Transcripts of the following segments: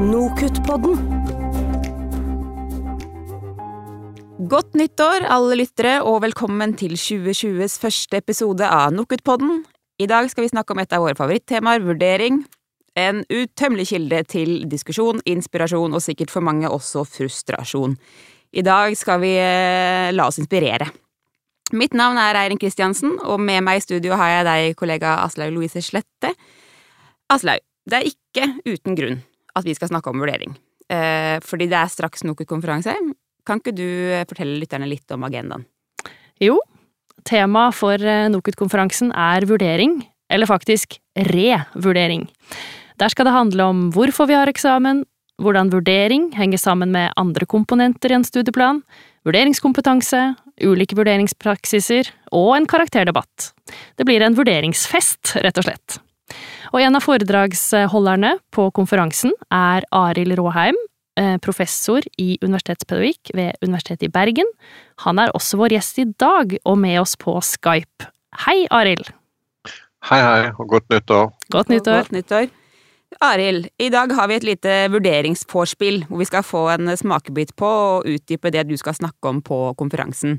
Nokutt-podden. Godt nyttår, alle lyttere, og velkommen til 2020s første episode av Nokutt-podden. I dag skal vi snakke om et av våre favorittemaer, vurdering. En utømmelig kilde til diskusjon, inspirasjon og sikkert for mange også frustrasjon. I dag skal vi eh, la oss inspirere. Mitt navn er Eirin Kristiansen, og med meg i studio har jeg deg, kollega Aslaug Louise Slette. Aslaug, det er ikke uten grunn at vi skal snakke om vurdering. Eh, fordi det er straks NOKUT-konferanse. Kan ikke du eh, fortelle lytterne litt om agendaen? Jo, temaet for eh, NOKUT-konferansen er vurdering, eller faktisk revurdering. Der skal det handle om hvorfor vi har eksamen, hvordan vurdering henger sammen med andre komponenter i en studieplan, vurderingskompetanse, ulike vurderingspraksiser og en karakterdebatt. Det blir en vurderingsfest, rett og slett. Og en av foredragsholderne på konferansen er Arild Råheim, eh, professor i universitetspedagogikk ved Universitetet i Bergen. Han er også vår gjest i dag, og med oss på Skype. Hei, Arild! Hei, hei, og godt nyttår. Godt nyttår. Godt nyttår. Arild, i dag har vi et lite vurderingsvorspill, hvor vi skal få en smakebit på og utdype det du skal snakke om på konferansen.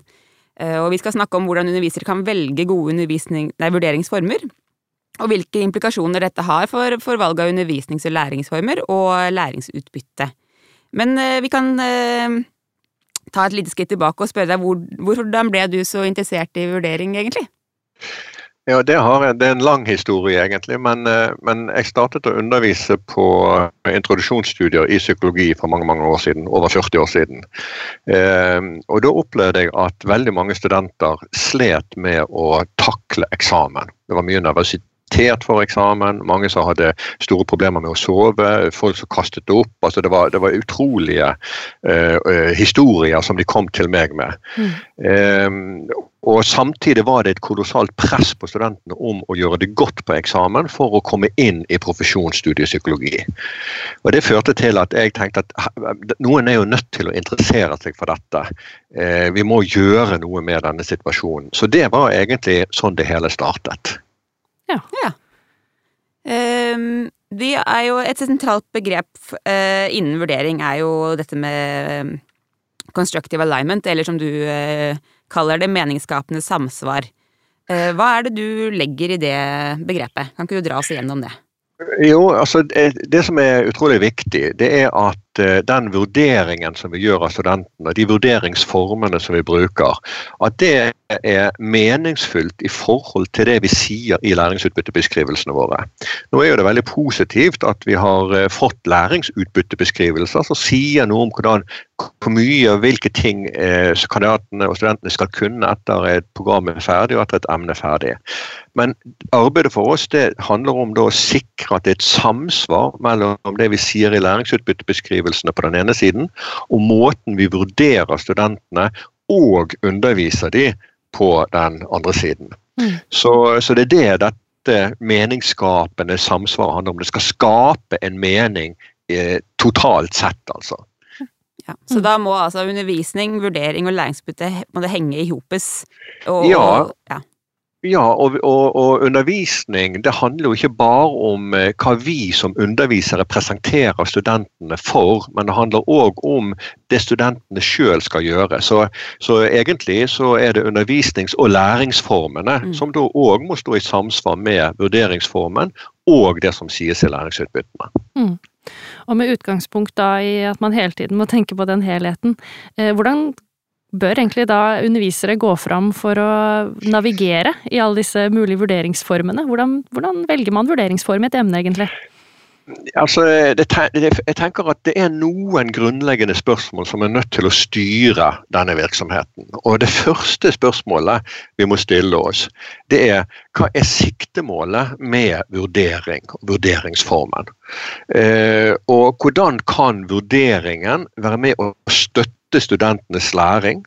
Eh, Og vi skal snakke om hvordan undervisere kan velge gode nei, vurderingsformer, og hvilke implikasjoner dette har for, for valg av undervisnings- og læringsformer og læringsutbytte. Men eh, vi kan eh, ta et lite skritt tilbake og spørre deg hvor, hvordan ble du så interessert i vurdering, egentlig? Ja, det, jeg, det er en lang historie, egentlig. Men, eh, men jeg startet å undervise på introduksjonsstudier i psykologi for mange mange år siden. Over 40 år siden. Og da opplevde jeg at veldig mange studenter slet med å takle eksamen. Det var mye nervøsitet for eksamen, mange som hadde store problemer med å sove, folk som kastet opp. altså Det var, det var utrolige eh, eh, historier som de kom til meg med. Eh, og Samtidig var det et kolossalt press på studentene om å gjøre det godt på eksamen for å komme inn i profesjonsstudiet psykologi. Og Det førte til at jeg tenkte at noen er jo nødt til å interessere seg for dette. Eh, vi må gjøre noe med denne situasjonen. Så det var egentlig sånn det hele startet. Ehm, vi er jo et sentralt begrep uh, innen vurdering er jo dette med eh, constructive alignment, eller som du uh, kaller det, meningsskapende samsvar. Uh, hva er det du legger i det begrepet? Kan ikke du dra oss igjennom det? Jo, altså det, det som er utrolig viktig, det er at eh, den vurderingen som vi gjør av studentene, de vurderingsformene som vi bruker, at det er meningsfullt i forhold til det vi sier i læringsutbyttebeskrivelsene våre. Nå er jo det veldig positivt at vi har eh, fått læringsutbyttebeskrivelser som sier noe om hvordan, hvor mye og hvilke ting eh, kandidatene og studentene skal kunne etter et program er ferdig og etter et emne er ferdig. Men arbeidet for oss det handler om å sikre at det er et samsvar mellom det vi sier i læringsutbyttebeskrivelsene på den ene siden, og måten vi vurderer studentene og underviser de på den andre siden. Mm. Så, så det er det dette meningsskapende samsvaret handler om. Det skal skape en mening eh, totalt sett, altså. Ja. Så Mm. da må altså undervisning, vurdering og må det henge i hopes? Og, Ja. og- ja. Ja, og, og, og undervisning det handler jo ikke bare om eh, hva vi som undervisere presenterer studentene for, men det handler òg om det studentene sjøl skal gjøre. Så, så egentlig så er det undervisnings- og læringsformene Mm. som da òg må stå i samsvar med vurderingsformen og det som sies i læringsutbyttene. Og med utgangspunkt da i at man hele tiden må tenke på den helheten, eh, hvordan bør egentlig da undervisere gå fram for å navigere i alle disse mulige vurderingsformene? Hvordan, hvordan velger man vurderingsform i et emne, egentlig? Altså, jeg tenker at det er noen grunnleggende spørsmål som er nødt til å styre denne virksomheten. Og Det første spørsmålet vi må stille oss, det er hva er siktemålet med vurdering vurderingsformen? Eh, og hvordan kan vurderingen være med å støtte studentenes læring?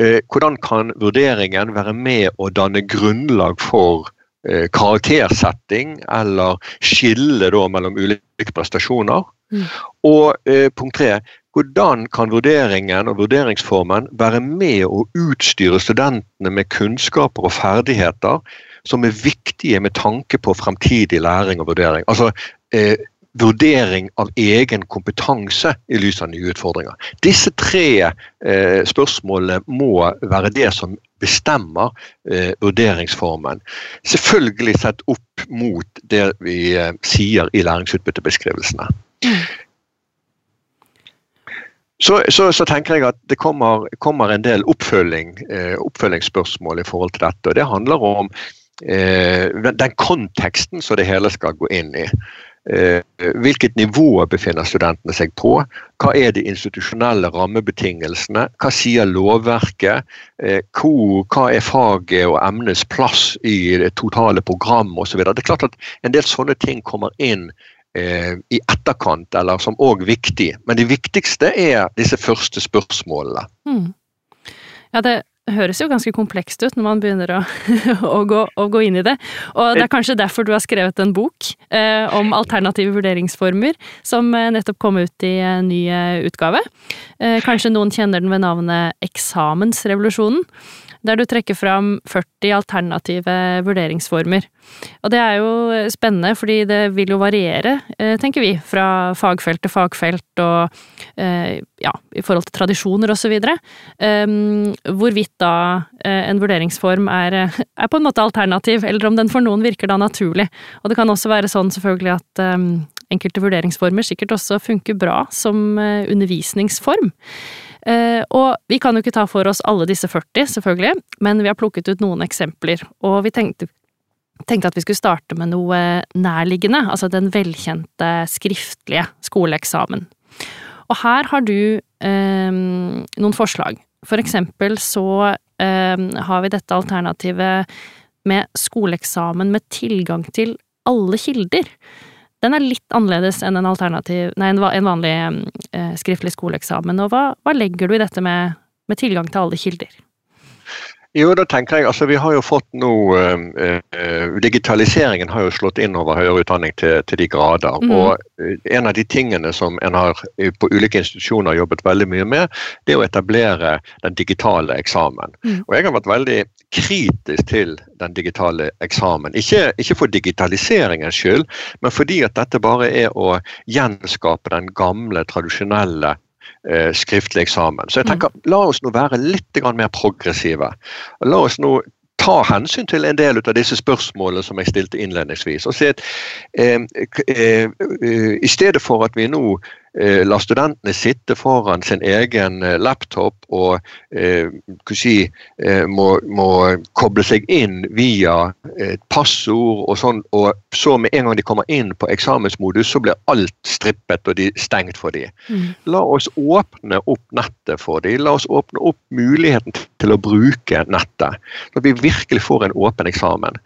Eh, hvordan kan vurderingen være med å danne grunnlag for eh, karaktersetting, eller skille da mellom ulike prestasjoner. Mm. Og eh, punkt tre, hvordan kan vurderingen og vurderingsformen være med å utstyre studentene med kunnskaper og ferdigheter som er viktige med tanke på fremtidig læring og vurdering? Altså, eh, vurdering av egen kompetanse i lys av nye utfordringer. Disse tre eh, spørsmålene må være det som bestemmer eh, vurderingsformen. Selvfølgelig sett opp mot det vi eh, sier i læringsutbyttebeskrivelsene. Så, så, så, tenker jeg at det kommer, kommer en del oppfølging, eh, oppfølgingsspørsmål i forhold til dette. og Det handler om eh, den konteksten som det hele skal gå inn i. Eh, hvilket nivå befinner studentene seg på? Hva er de institusjonelle rammebetingelsene? Hva sier lovverket? Eh, hva er faget og emnets plass i det totale programmet osv.? Det er klart at en del sånne ting kommer inn eh, i etterkant, eller som òg viktig. Men det viktigste er disse første spørsmålene. Mm. Ja, det høres jo ganske komplekst ut når man begynner å, å, gå, å, gå, inn i det. Og det er kanskje derfor du har skrevet en bok eh, om alternative vurderingsformer, som eh, nettopp kom ut i en ny eh, utgave. Eh, kanskje noen kjenner den ved navnet Eksamensrevolusjonen der du trekker fram 40 alternative vurderingsformer. Og det er jo spennende, fordi det vil jo variere, eh, tenker vi, fra fagfelt til fagfelt og eh, ja, i forhold til tradisjoner og så videre. Ehm, hvorvidt da eh, en vurderingsform er, er, på en måte alternativ, eller om den for noen virker da naturlig. Og det kan også være sånn selvfølgelig at ehm, enkelte vurderingsformer sikkert også funker bra som undervisningsform. Eh, og vi kan jo ikke ta for oss alle disse 40, selvfølgelig, men vi har plukket ut noen eksempler. Og vi tenkte, tenkte at vi skulle starte med noe nærliggende, altså den velkjente skriftlige skoleeksamen. Og her har du eh, noen forslag. For eksempel så eh, har vi dette alternativet med skoleeksamen med tilgang til alle kilder den er litt annerledes enn en, nei, en vanlig eh, skriftlig skoleeksamen. Og hva, hva, legger du i dette med, med tilgang til alle kilder? Jo, da tenker jeg, altså Vi har jo fått nå eh, Digitaliseringen har jo slått inn over høyere utdanning til, til de grader. Mm. og En av de tingene som en har på ulike institusjoner jobbet veldig mye med, det er å etablere den digitale eksamen. Mm. Og Jeg har vært veldig kritisk til den digitale eksamen. Ikke, ikke for digitaliseringens skyld, men fordi at dette bare er å gjenskape den gamle, tradisjonelle eh, skriftlig eksamen. Så jeg tenker, la oss nå være litt mer progressive. La oss nå ta hensyn til en del av disse spørsmålene som jeg stilte innledningsvis. og se at eh, eh, eh, I stedet for at vi nå la studentene sitte foran sin egen eh, laptop og eh, si, eh, må, må, koble seg inn via et passord og sånn, og så med en gang de kommer inn på eksamensmodus, så blir alt strippet og de stengt for dem. Mm. La oss åpne opp nettet for dem. La oss åpne opp muligheten til å bruke nettet. Så vi virkelig får en åpen eksamen.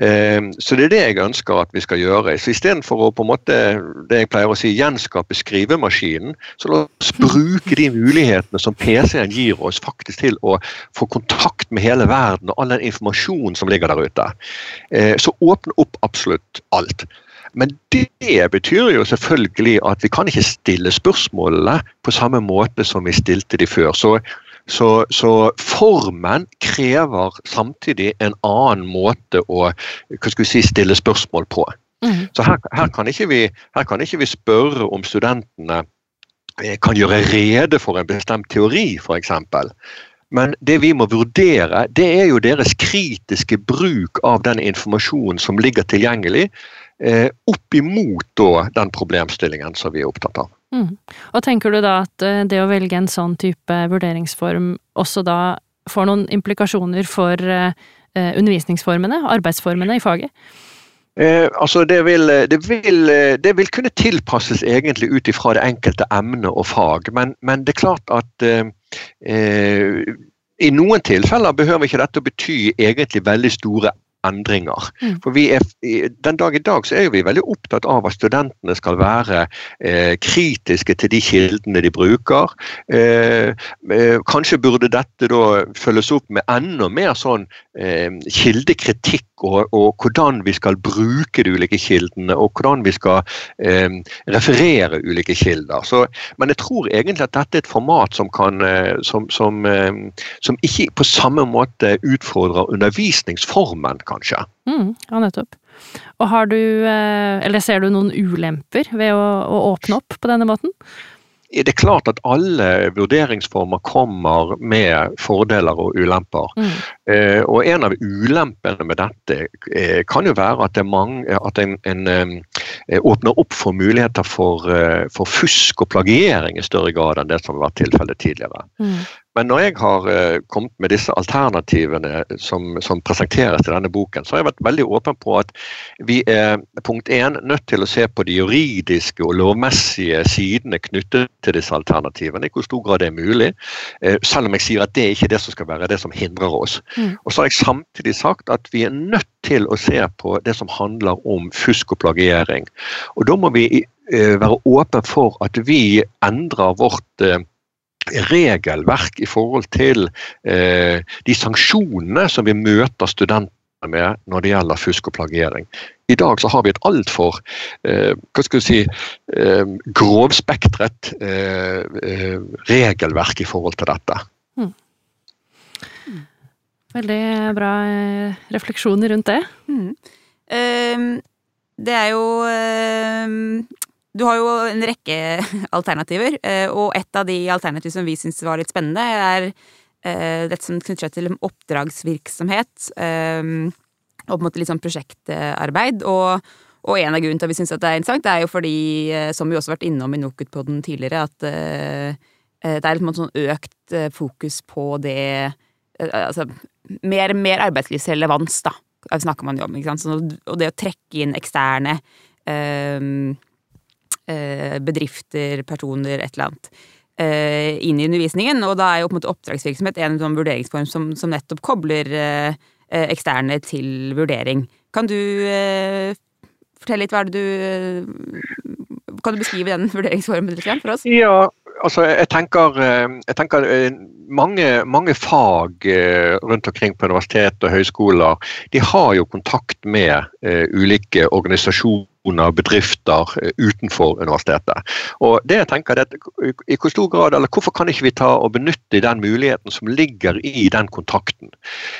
Eh, så det er det jeg ønsker at vi skal gjøre. Så Istedenfor å på en måte, det jeg pleier å si, gjenskape skrive skrivemaskinen. Så la oss bruke de mulighetene som PC-en gir oss faktisk til å få kontakt med hele verden og all den informasjonen som ligger der ute. Eh, så åpne opp absolutt alt. Men det betyr jo selvfølgelig at vi kan ikke stille spørsmålene på samme måte som vi stilte de før. Så, så, så formen krever samtidig en annen måte å si, stille spørsmål på. Mm. Så her, her, kan vi, her, kan ikke vi, spørre om studentene eh, kan gjøre rede for en bestemt teori, f.eks. Men det vi må vurdere, det er jo deres kritiske bruk av den informasjonen som ligger tilgjengelig, eh, opp imot da, den problemstillingen som vi er opptatt av. Mm. Og Tenker du da at eh, det å velge en sånn type vurderingsform også da får noen implikasjoner for eh, undervisningsformene, arbeidsformene i faget? Eh, altså det vil, det, vil, det vil, kunne tilpasses egentlig ut ifra det enkelte emne og fag, men, men det er klart at eh, eh, i noen tilfeller behøver ikke dette å bety egentlig veldig store endringer. Mm. For vi er, Den dag i dag så er vi veldig opptatt av at studentene skal være eh, kritiske til de kildene de bruker. Eh, eh, kanskje burde dette da følges opp med enda mer sånn eh, kildekritikk og, og, hvordan vi skal bruke de ulike kildene, og hvordan vi skal eh, referere ulike kilder. Så, men jeg tror egentlig at dette er et format som, kan, eh, som, som, som ikke på samme måte utfordrer undervisningsformen. Kan kanskje. Mm, ja, nettopp. Og har du, eller ser du noen ulemper ved å, å åpne opp på denne måten? det er klart at alle vurderingsformer kommer med fordeler og ulemper. Mm. Eh, og En av ulempene med dette eh, kan jo være at, mange, at en, en eh, åpner opp for muligheter for, for, fusk og plagiering i større grad enn det som har vært tilfellet tidligere. Mm. Men når jeg har kommet med disse alternativene som, som, presenteres i denne boken, så har jeg vært veldig åpen på at vi er punkt én nødt til å se på de juridiske og lovmessige sidene knyttet til disse alternativene, i hvor stor grad det er mulig. Selv om jeg sier at det er ikke det som skal være det som hindrer oss. Mm. Og så har jeg samtidig sagt at vi er nødt til å se på det som handler om fusk og plagiering. Og da må vi uh, være åpne for at vi endrer vårt regelverk i forhold til eh, de sanksjonene som vi møter studentene med når det gjelder fusk og plagiering. I dag så har vi et altfor eh, si, eh, grovspektret eh, eh, regelverk i forhold til dette. Veldig bra eh, refleksjoner rundt det. Mm. Um, det er jo um, du har jo en rekke alternativer, eh, og et av de alternativene som vi syns var litt spennende, er eh, dette som knytter seg til oppdragsvirksomhet eh, og på en måte litt sånn prosjektarbeid. Og, og en av grunnene til at vi syns det er interessant, det er jo fordi, som vi også har vært innom i NOKUT på tidligere, at det er litt sånn økt fokus på det Altså mer, mer arbeidslivsrelevans, da, snakker man jo om. ikke? Så, og det å trekke inn eksterne Eh, bedrifter, personer, et eller annet eh, inn i undervisningen. Og da er jo på en måte oppdragsvirksomhet en sånn vurderingsform som, som nettopp kobler eh, eksterne til vurdering. Kan du fortelle litt hva er det du Kan du beskrive den vurderingsformen litt for oss? Ja, altså jeg tenker, jeg tenker mange, mange, fag rundt omkring på universitet og høyskoler de har jo kontakt med ulike organisasjoner organisasjoner, bedrifter eh, utenfor universitetet. Og det jeg tenker er i hvor stor grad, eller Hvorfor kan ikke vi ta og benytte den muligheten som ligger i den kontakten?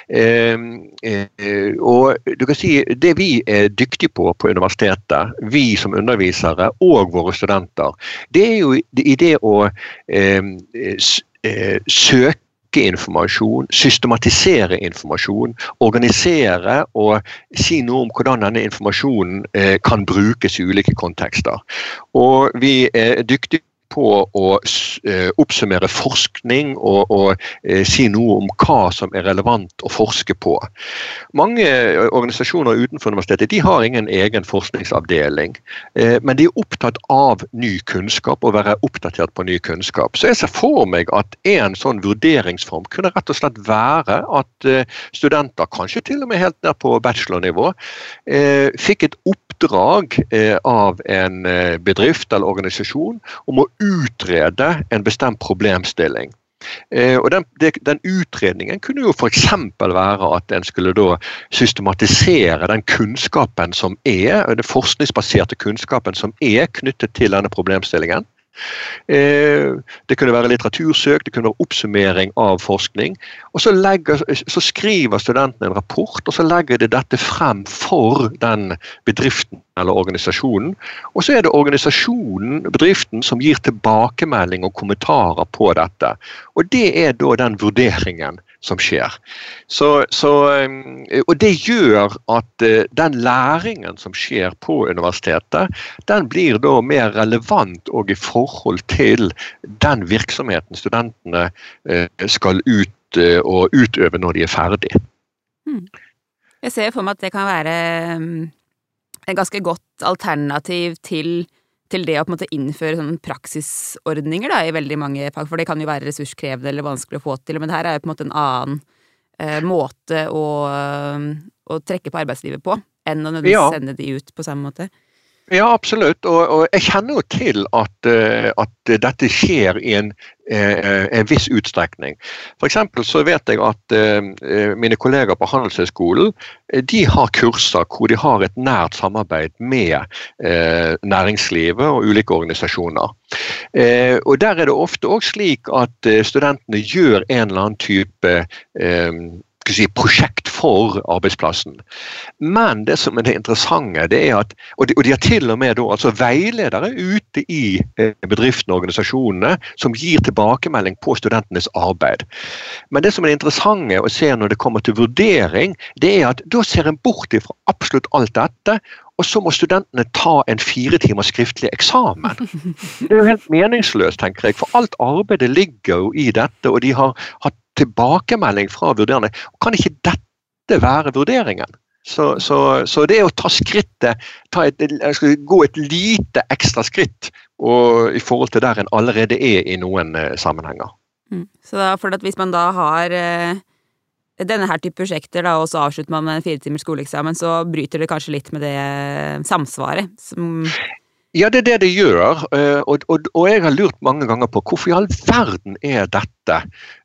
Eh, eh, og du kan si Det vi er dyktige på på universitetet, vi som undervisere og våre studenter, det er jo i det å eh, eh søke informasjon, systematisere informasjon, organisere og si noe om hvordan denne informasjonen eh, kan brukes i ulike kontekster. Og vi er dyktige på å eh, oppsummere forskning og, og eh, si noe om hva som er relevant å forske på. Mange eh, organisasjoner utenfor universitetet de har ingen egen forskningsavdeling, men de er opptatt av ny kunnskap og være oppdatert på ny kunnskap. Så jeg ser for meg at en sånn vurderingsform kunne rett og slett være at studenter, kanskje til og med helt ned på bachelornivå, fikk et oppdrag av en bedrift eller organisasjon om å utrede en bestemt problemstilling. Eh, og den, den, Utredningen kunne jo f.eks. være at en skulle da systematisere den kunnskapen som er, den forskningsbaserte kunnskapen som er knyttet til denne problemstillingen. Eh, det kunne være litteratursøk, det kunne være oppsummering av forskning. og så, legger, så, skriver studentene en rapport, og så legger de dette frem for den bedriften eller organisasjonen. Og så er det organisasjonen, bedriften, som gir tilbakemelding og kommentarer på dette. Og det er da den vurderingen som skjer. Så, så, eh, og det gjør at eh, den læringen som skjer på universitetet, den blir da mer relevant og i forhold til den virksomheten studentene eh, skal ut og utøve når de er ferdig. Hmm. Jeg ser for meg at det kan være et ganske godt alternativ til til det å innføre sånn praksisordninger da, i veldig mange fag, for det kan jo være ressurskrevende eller vanskelig å få til, men her er jo på en måte en annen eh, måte å, å, trekke på arbeidslivet på, enn å nødvendigvis ja. sende de ut på samme måte. Ja, absolutt. Og, og, jeg kjenner jo til at, uh, at dette skjer i en, uh, en viss utstrekning. F.eks. så vet jeg at uh, mine kolleger på Handelshøyskolen de har kurser hvor de har et nært samarbeid med næringslivet og ulike organisasjoner. og Der er det ofte òg slik at studentene gjør en eller annen type si, prosjekt for arbeidsplassen. Men det som er det interessante, det er at Og de, og de har til og med da, altså veiledere ute i eh, bedriftene og organisasjonene som gir tilbakemelding på studentenes arbeid. Men det som er det interessante å se når det kommer til vurdering, det er at da ser en bort fra absolutt alt dette. Og så må studentene ta en fire timers skriftlig eksamen. Det er jo helt meningsløst, tenker jeg, for alt arbeidet ligger jo i dette. Og de har hatt tilbakemelding fra vurderende. Kan ikke dette være vurderingen? Så, så, så det å ta skrittet, ta et, gå et lite ekstra skritt og, i forhold til der en allerede er i noen eh, sammenhenger. Mm. Så da, for Hvis man da har eh, denne her type prosjekter, da, og så avslutter man med en fire timers skoleeksamen, så bryter det kanskje litt med det eh, samsvaret? Som ja, det er det det gjør. Eh, og, og, og, jeg har lurt mange ganger på hvorfor i all verden er dette?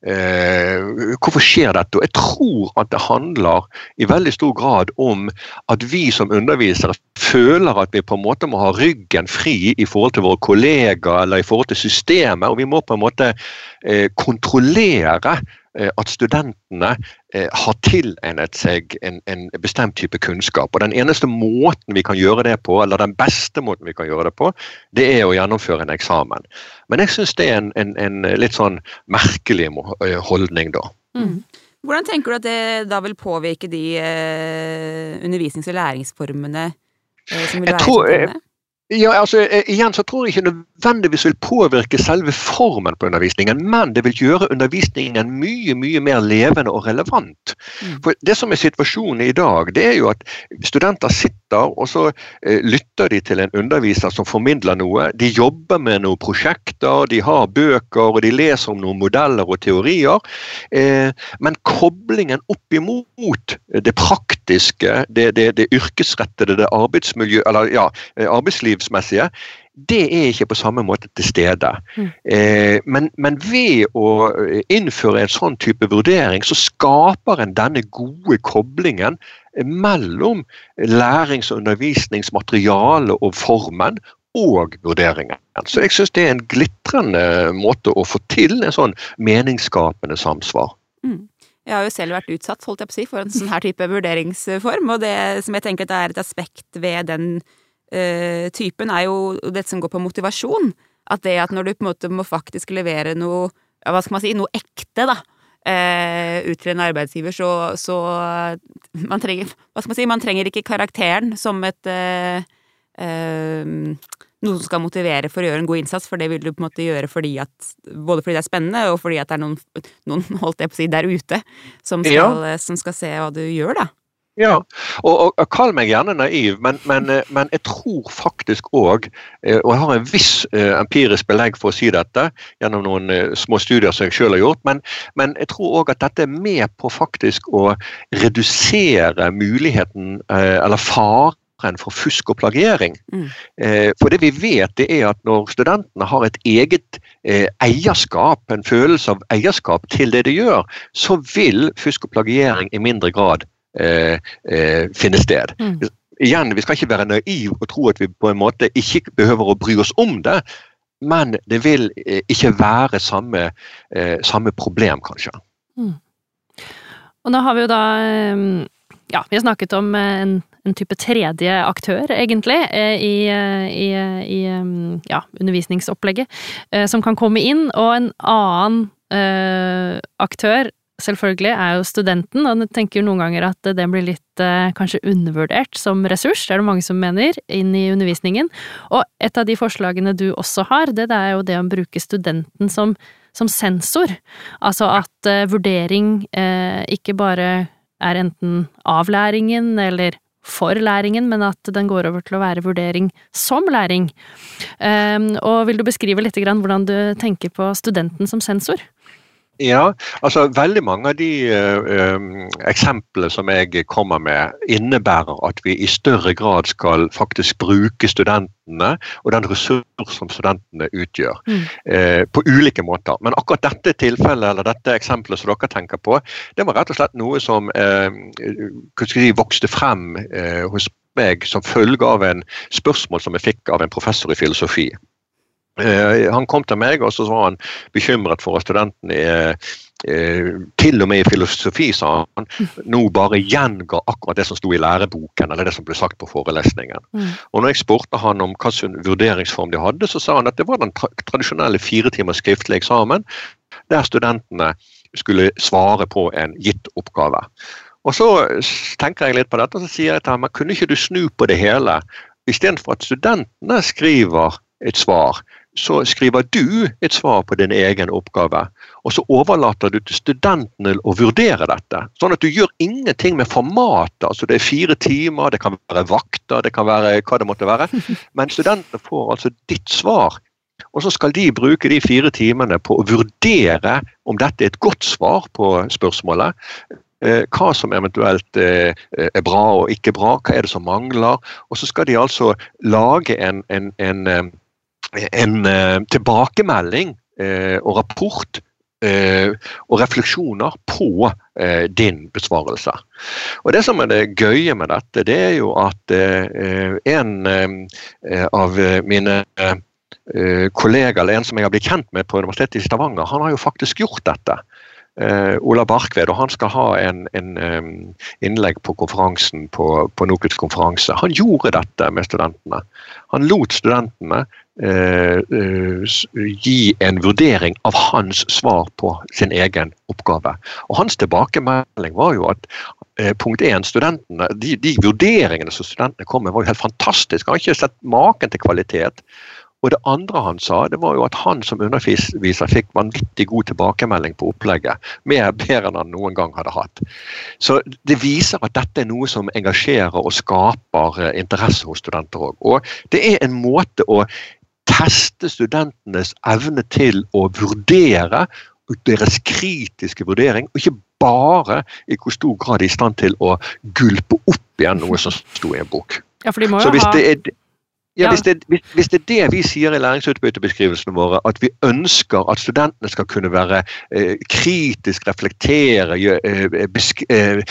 Eh, hvorfor skjer dette? Og jeg tror at det handler i veldig stor grad om at vi som undervisere føler at vi på en måte må ha ryggen fri i forhold til våre kollegaer eller i forhold til systemet, og vi må på en måte eh, kontrollere at studentene eh, har tilegnet seg en, en, bestemt type kunnskap. Og Den eneste måten vi kan gjøre det på, eller den beste måten vi kan gjøre det på, det er å gjennomføre en eksamen. Men jeg syns det er en, en, en, litt sånn merkelig eh, holdning, da. Mm. Hvordan tenker du at det da vil påvirke de eh, undervisnings- og læringsformene eh, som vil være tror, ja, altså, igjen så tror jeg ikke nødvendigvis vil påvirke selve formen på undervisningen, men det vil gjøre undervisningen mye mye mer levende og relevant. Mm. For Det som er situasjonen i dag, det er jo at studenter sitter og så eh, lytter de til en underviser som formidler noe. De jobber med noen prosjekter, de har bøker og de leser om noen modeller og teorier. Eh, men koblingen opp imot det praktiske, det, det, det yrkesrettede, det arbeidsmiljø, eller, ja, arbeidslivsmessige, det er ikke på samme måte til stede. Mm. Eh, men, men, ved å innføre en sånn type vurdering, så skaper en denne gode koblingen mellom lærings- og undervisningsmateriale og formen og vurderingen. Så jeg syns det er en glitrende måte å få til en sånn meningsskapende samsvar. Mm. Jeg har jo selv vært utsatt holdt jeg på å si, for en sånn her type vurderingsform, og det som jeg tenker er et aspekt ved den uh, typen, er jo dette som går på motivasjon. At det at når du på en måte må faktisk levere noe, hva skal man si, noe ekte, da, ut til en arbeidsgiver, så, så man trenger Hva skal man si, man trenger ikke karakteren som et uh, noe som skal motivere for å gjøre en god innsats, for det vil du på en måte gjøre fordi at, både fordi det er spennende, og fordi at det er noen, noen holdt jeg på å si, der ute som skal, ja. som skal se hva du gjør, da. Ja, og, og, og, kall meg gjerne naiv, men, men, eh, men jeg tror faktisk òg, eh, og jeg har en viss uh, empirisk belegg for å si dette gjennom noen små studier som jeg selv har gjort, men, men jeg tror òg at dette er med på faktisk å redusere muligheten, eller faren for fusk og plagiering. Mm. For det vi vet, det er at når studentene har et eget eierskap, en følelse av eierskap til det de gjør, så vil fusk og plagiering i mindre grad eh, eh, finne sted. Mm. Igjen, Vi skal ikke være naive og tro at vi på en måte ikke behøver å bry oss om det, men det vil eh, ikke være samme, eh, samme problem, kanskje. Mm. Og nå har vi jo da ja, vi har snakket om en, en type tredje aktør, egentlig, i, i, i ja, undervisningsopplegget, som kan komme inn, og en annen aktør selvfølgelig, er jo studenten, og jeg tenker noen ganger at den blir litt eh, kanskje undervurdert som ressurs, det er det mange som mener, inn i undervisningen. Og et av de forslagene du også har, det, det er jo det å bruke studenten som, som sensor. Altså at eh, vurdering eh, ikke bare er enten avlæringen eller for læringen, men at den går over til å være vurdering som læring. Um, og vil du beskrive litt hvordan du tenker på studenten som sensor? Ja, altså veldig mange av de uh, eksemplene som jeg kommer med, innebærer at vi i større grad skal faktisk bruke studentene og den ressurs som studentene utgjør. Mm. Uh, på ulike måter. Men akkurat dette tilfellet eller dette eksempelet som dere tenker på, det var rett og slett noe som uh, si, vokste frem hos meg som følge av en spørsmål som jeg fikk av en professor i filosofi. Eh, han kom til meg og så var han bekymret for at studentene eh, til og med i filosofi, sa han, nå bare gjenga akkurat det som sto i læreboken, eller det som ble sagt på forelesningen. Mm. Og når jeg spurte han om hva slags vurderingsform de hadde, så sa han at det var den tra tradisjonelle fire timers skriftlig eksamen, der studentene skulle svare på en gitt oppgave. Og så tenker jeg litt på dette, og så sier jeg til ham men kunne ikke du snu på det hele? Istedenfor at studentene skriver et svar, så skriver du et svar på din egen oppgave. Og så overlater du til studentene å vurdere dette. Sånn at du gjør ingenting med formatet. altså Det er fire timer, det kan være vakter, det kan være hva det måtte være. Men studentene får altså ditt svar. Og så skal de bruke de fire timene på å vurdere om dette er et godt svar på spørsmålet. Eh, hva som eventuelt eh, er bra og ikke bra, hva er det som mangler. Og så skal de altså lage en, en, en, eh, en tilbakemelding og rapport og refleksjoner på din besvarelse. Og Det som er det gøye med dette, det er jo at en av mine kollegaer, eller en som jeg har blitt kjent med på Universitetet i Stavanger, han har jo faktisk gjort dette Ola Barkved, og han skal ha en, en innlegg på konferansen på, på NOKUTs konferanse. Han gjorde dette med studentene. Han lot studentene gi en vurdering av hans svar på sin egen oppgave. Og Hans tilbakemelding var jo at punkt 1, studentene, de, de, vurderingene som studentene kom med, var jo helt fantastiske. Han har ikke sett maken til kvalitet. Og det andre han sa, det var jo at han som underviser fikk vanvittig god tilbakemelding på opplegget. Mer bedre enn han noen gang hadde hatt. Så det viser at dette er noe som engasjerer og skaper eh, interesse hos studenter òg. Og det er en måte å teste studentenes evne til å vurdere deres kritiske vurdering, og ikke bare i hvor stor grad de er i stand til å gulpe opp igjen noe som sto i en bok. Ja, for de må jo ha... Er, ja, hvis det, hvis, hvis det, er det vi sier i læringsutbyttebeskrivelsene våre, at vi ønsker at studentene skal kunne være eh, kritisk, reflektere, eh, besk, eh,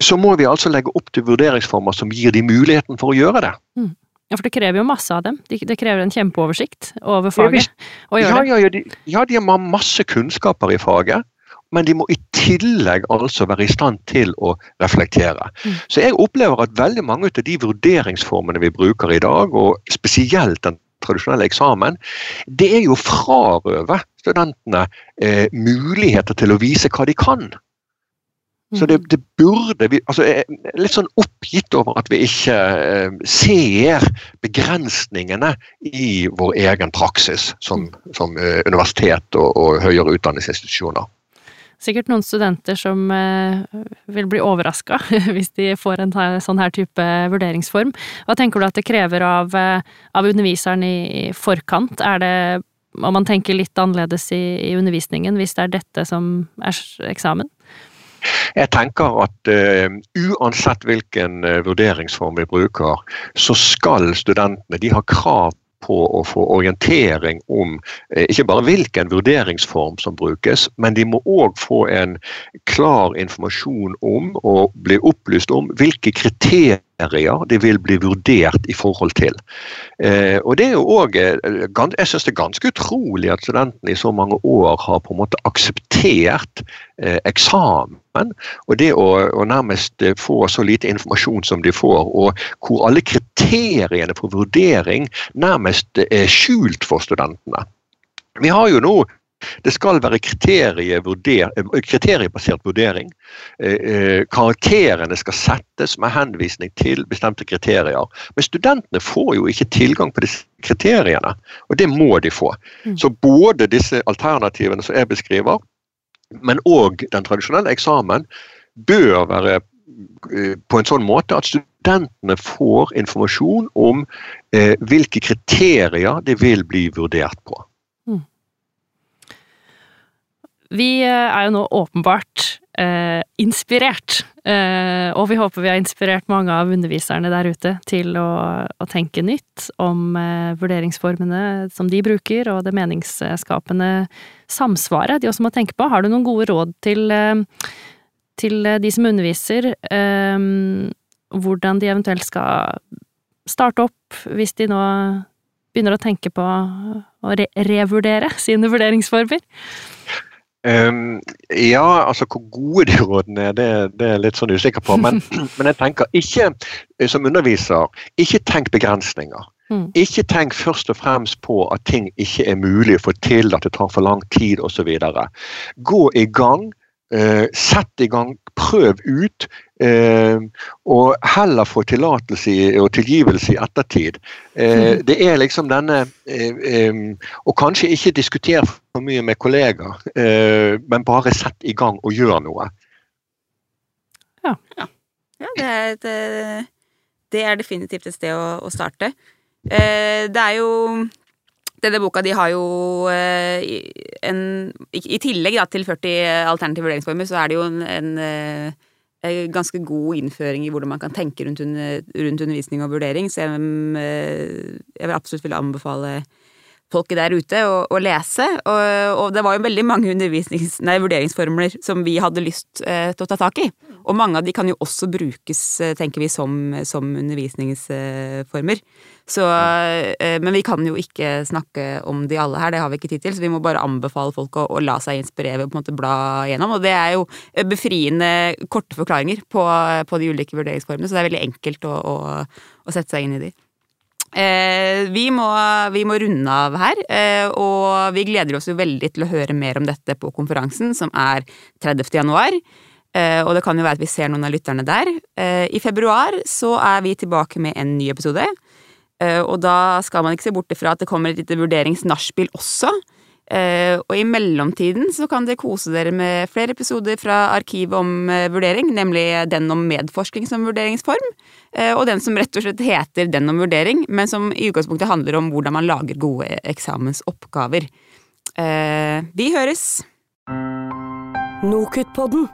så må vi altså legge opp til vurderingsformer som gir dem muligheten for å gjøre det. Mm. Ja, for det krever jo masse av dem. Det krever en kjempeoversikt over faget. Ja, ja, ja, ja, de, ja, de har masse kunnskaper i faget men de må i tillegg altså være i stand til å reflektere. Mm. Så jeg opplever at veldig mange av de vurderingsformene vi bruker i dag, og spesielt den tradisjonelle eksamen, det er jo å frarøve studentene eh, muligheter til å vise hva de kan. Så det, det burde vi altså, Jeg er litt sånn oppgitt over at vi ikke eh, ser begrensningene i vår egen praksis som, som eh, universitet og, og høyere utdanningsinstitusjoner sikkert noen studenter som eh, vil bli overraska hvis de får en sånn her type vurderingsform. Hva tenker du at det krever av, eh, av underviseren i forkant? Er det om man tenker litt annerledes i, i, undervisningen hvis det er dette som er eksamen? Jeg tenker at uh, uansett hvilken uh, vurderingsform vi bruker, så skal studentene de har krav på å få orientering om eh, ikke bare hvilken vurderingsform som brukes, men de må òg få en klar informasjon om og bli opplyst om hvilke kriterier de vil bli vurdert i forhold til. Eh, og det er jo også, eh, Jeg syns det er ganske utrolig at studentene i så mange år har på en måte akseptert eh, eksamen. Og det å, å, nærmest eh, få så lite informasjon som de får, og hvor alle kriteriene for vurdering nærmest er skjult for studentene. Vi har jo nå det skal være kriteriebasert vurdering. Eh, eh, karakterene skal settes med henvisning til bestemte kriterier. Men studentene får jo ikke tilgang på disse kriteriene, og det må de få. Mm. Så både disse alternativene som jeg beskriver, men òg den tradisjonelle eksamen, bør være eh, på en sånn måte at studentene får informasjon om hvilke kriterier de vil bli vurdert på. Vi eh, er jo nå åpenbart eh, inspirert, eh, og vi håper vi har inspirert mange av underviserne der ute til å, å tenke nytt om eh, vurderingsformene som de bruker, og det meningsskapende samsvaret de også må tenke på. Har du noen gode råd til, eh, til de som underviser, eh, hvordan de eventuelt skal starte opp hvis de nå begynner å tenke på å re revurdere sine vurderingsformer? Um, ja, altså hvor gode de rådene er, det, det er jeg litt sånn usikker på. Men, men, jeg tenker ikke som underviser, ikke tenk begrensninger. Mm. Ikke tenk først og fremst på at ting ikke er mulig å få til, at det tar for lang tid osv. Gå i gang. Uh, sett i gang, prøv ut. Uh, og heller få tillatelse og tilgivelse i ettertid. Uh, mm. Det er liksom denne um, Og kanskje ikke diskutere for mye med kollegaer, men bare sett i gang og gjør noe. Ja. ja. ja det, er et, det, er definitivt et sted å, å starte. Eh, det er jo denne boka de har jo eh, en I tillegg da, til 40 alternative vurderingsformer, så er det jo en, en, eh, ganske god innføring i hvordan man kan tenke rundt, rundt undervisning og vurdering. Så jeg, jeg vil absolutt vil anbefale folket der ute å, å lese. Og, og, det var jo veldig mange nei, vurderingsformler som vi hadde lyst eh, til å ta tak i. Og mange av de kan jo også brukes, eh, tenker vi, som, som undervisningsformer. Så, eh, men vi kan jo ikke snakke om de alle her, det har vi ikke tid til. Så vi må bare anbefale folk å, å la seg inspirere og på en måte bla gjennom. Og det er jo befriende korte forklaringer på, på de ulike vurderingsformene, så det er veldig enkelt å, å, å sette seg inn i de. Eh, vi, må, vi, må, runde av her, eh, og vi gleder oss jo veldig til å høre mer om dette på konferansen, som er 30. januar. Eh, og det kan jo være at vi ser noen av lytterne der. Eh, I februar så er vi tilbake med en ny episode. Eh, og da skal man ikke se bort ifra at det kommer et lite vurderingsnachspiel også. Uh, og i mellomtiden så kan dere kose dere med flere episoder fra arkivet om uh, vurdering, nemlig den om medforskning som vurderingsform, og den som rett og slett heter Den om vurdering, men som i utgangspunktet handler om hvordan man lager gode eksamensoppgaver. vi høres! NOKUT-podden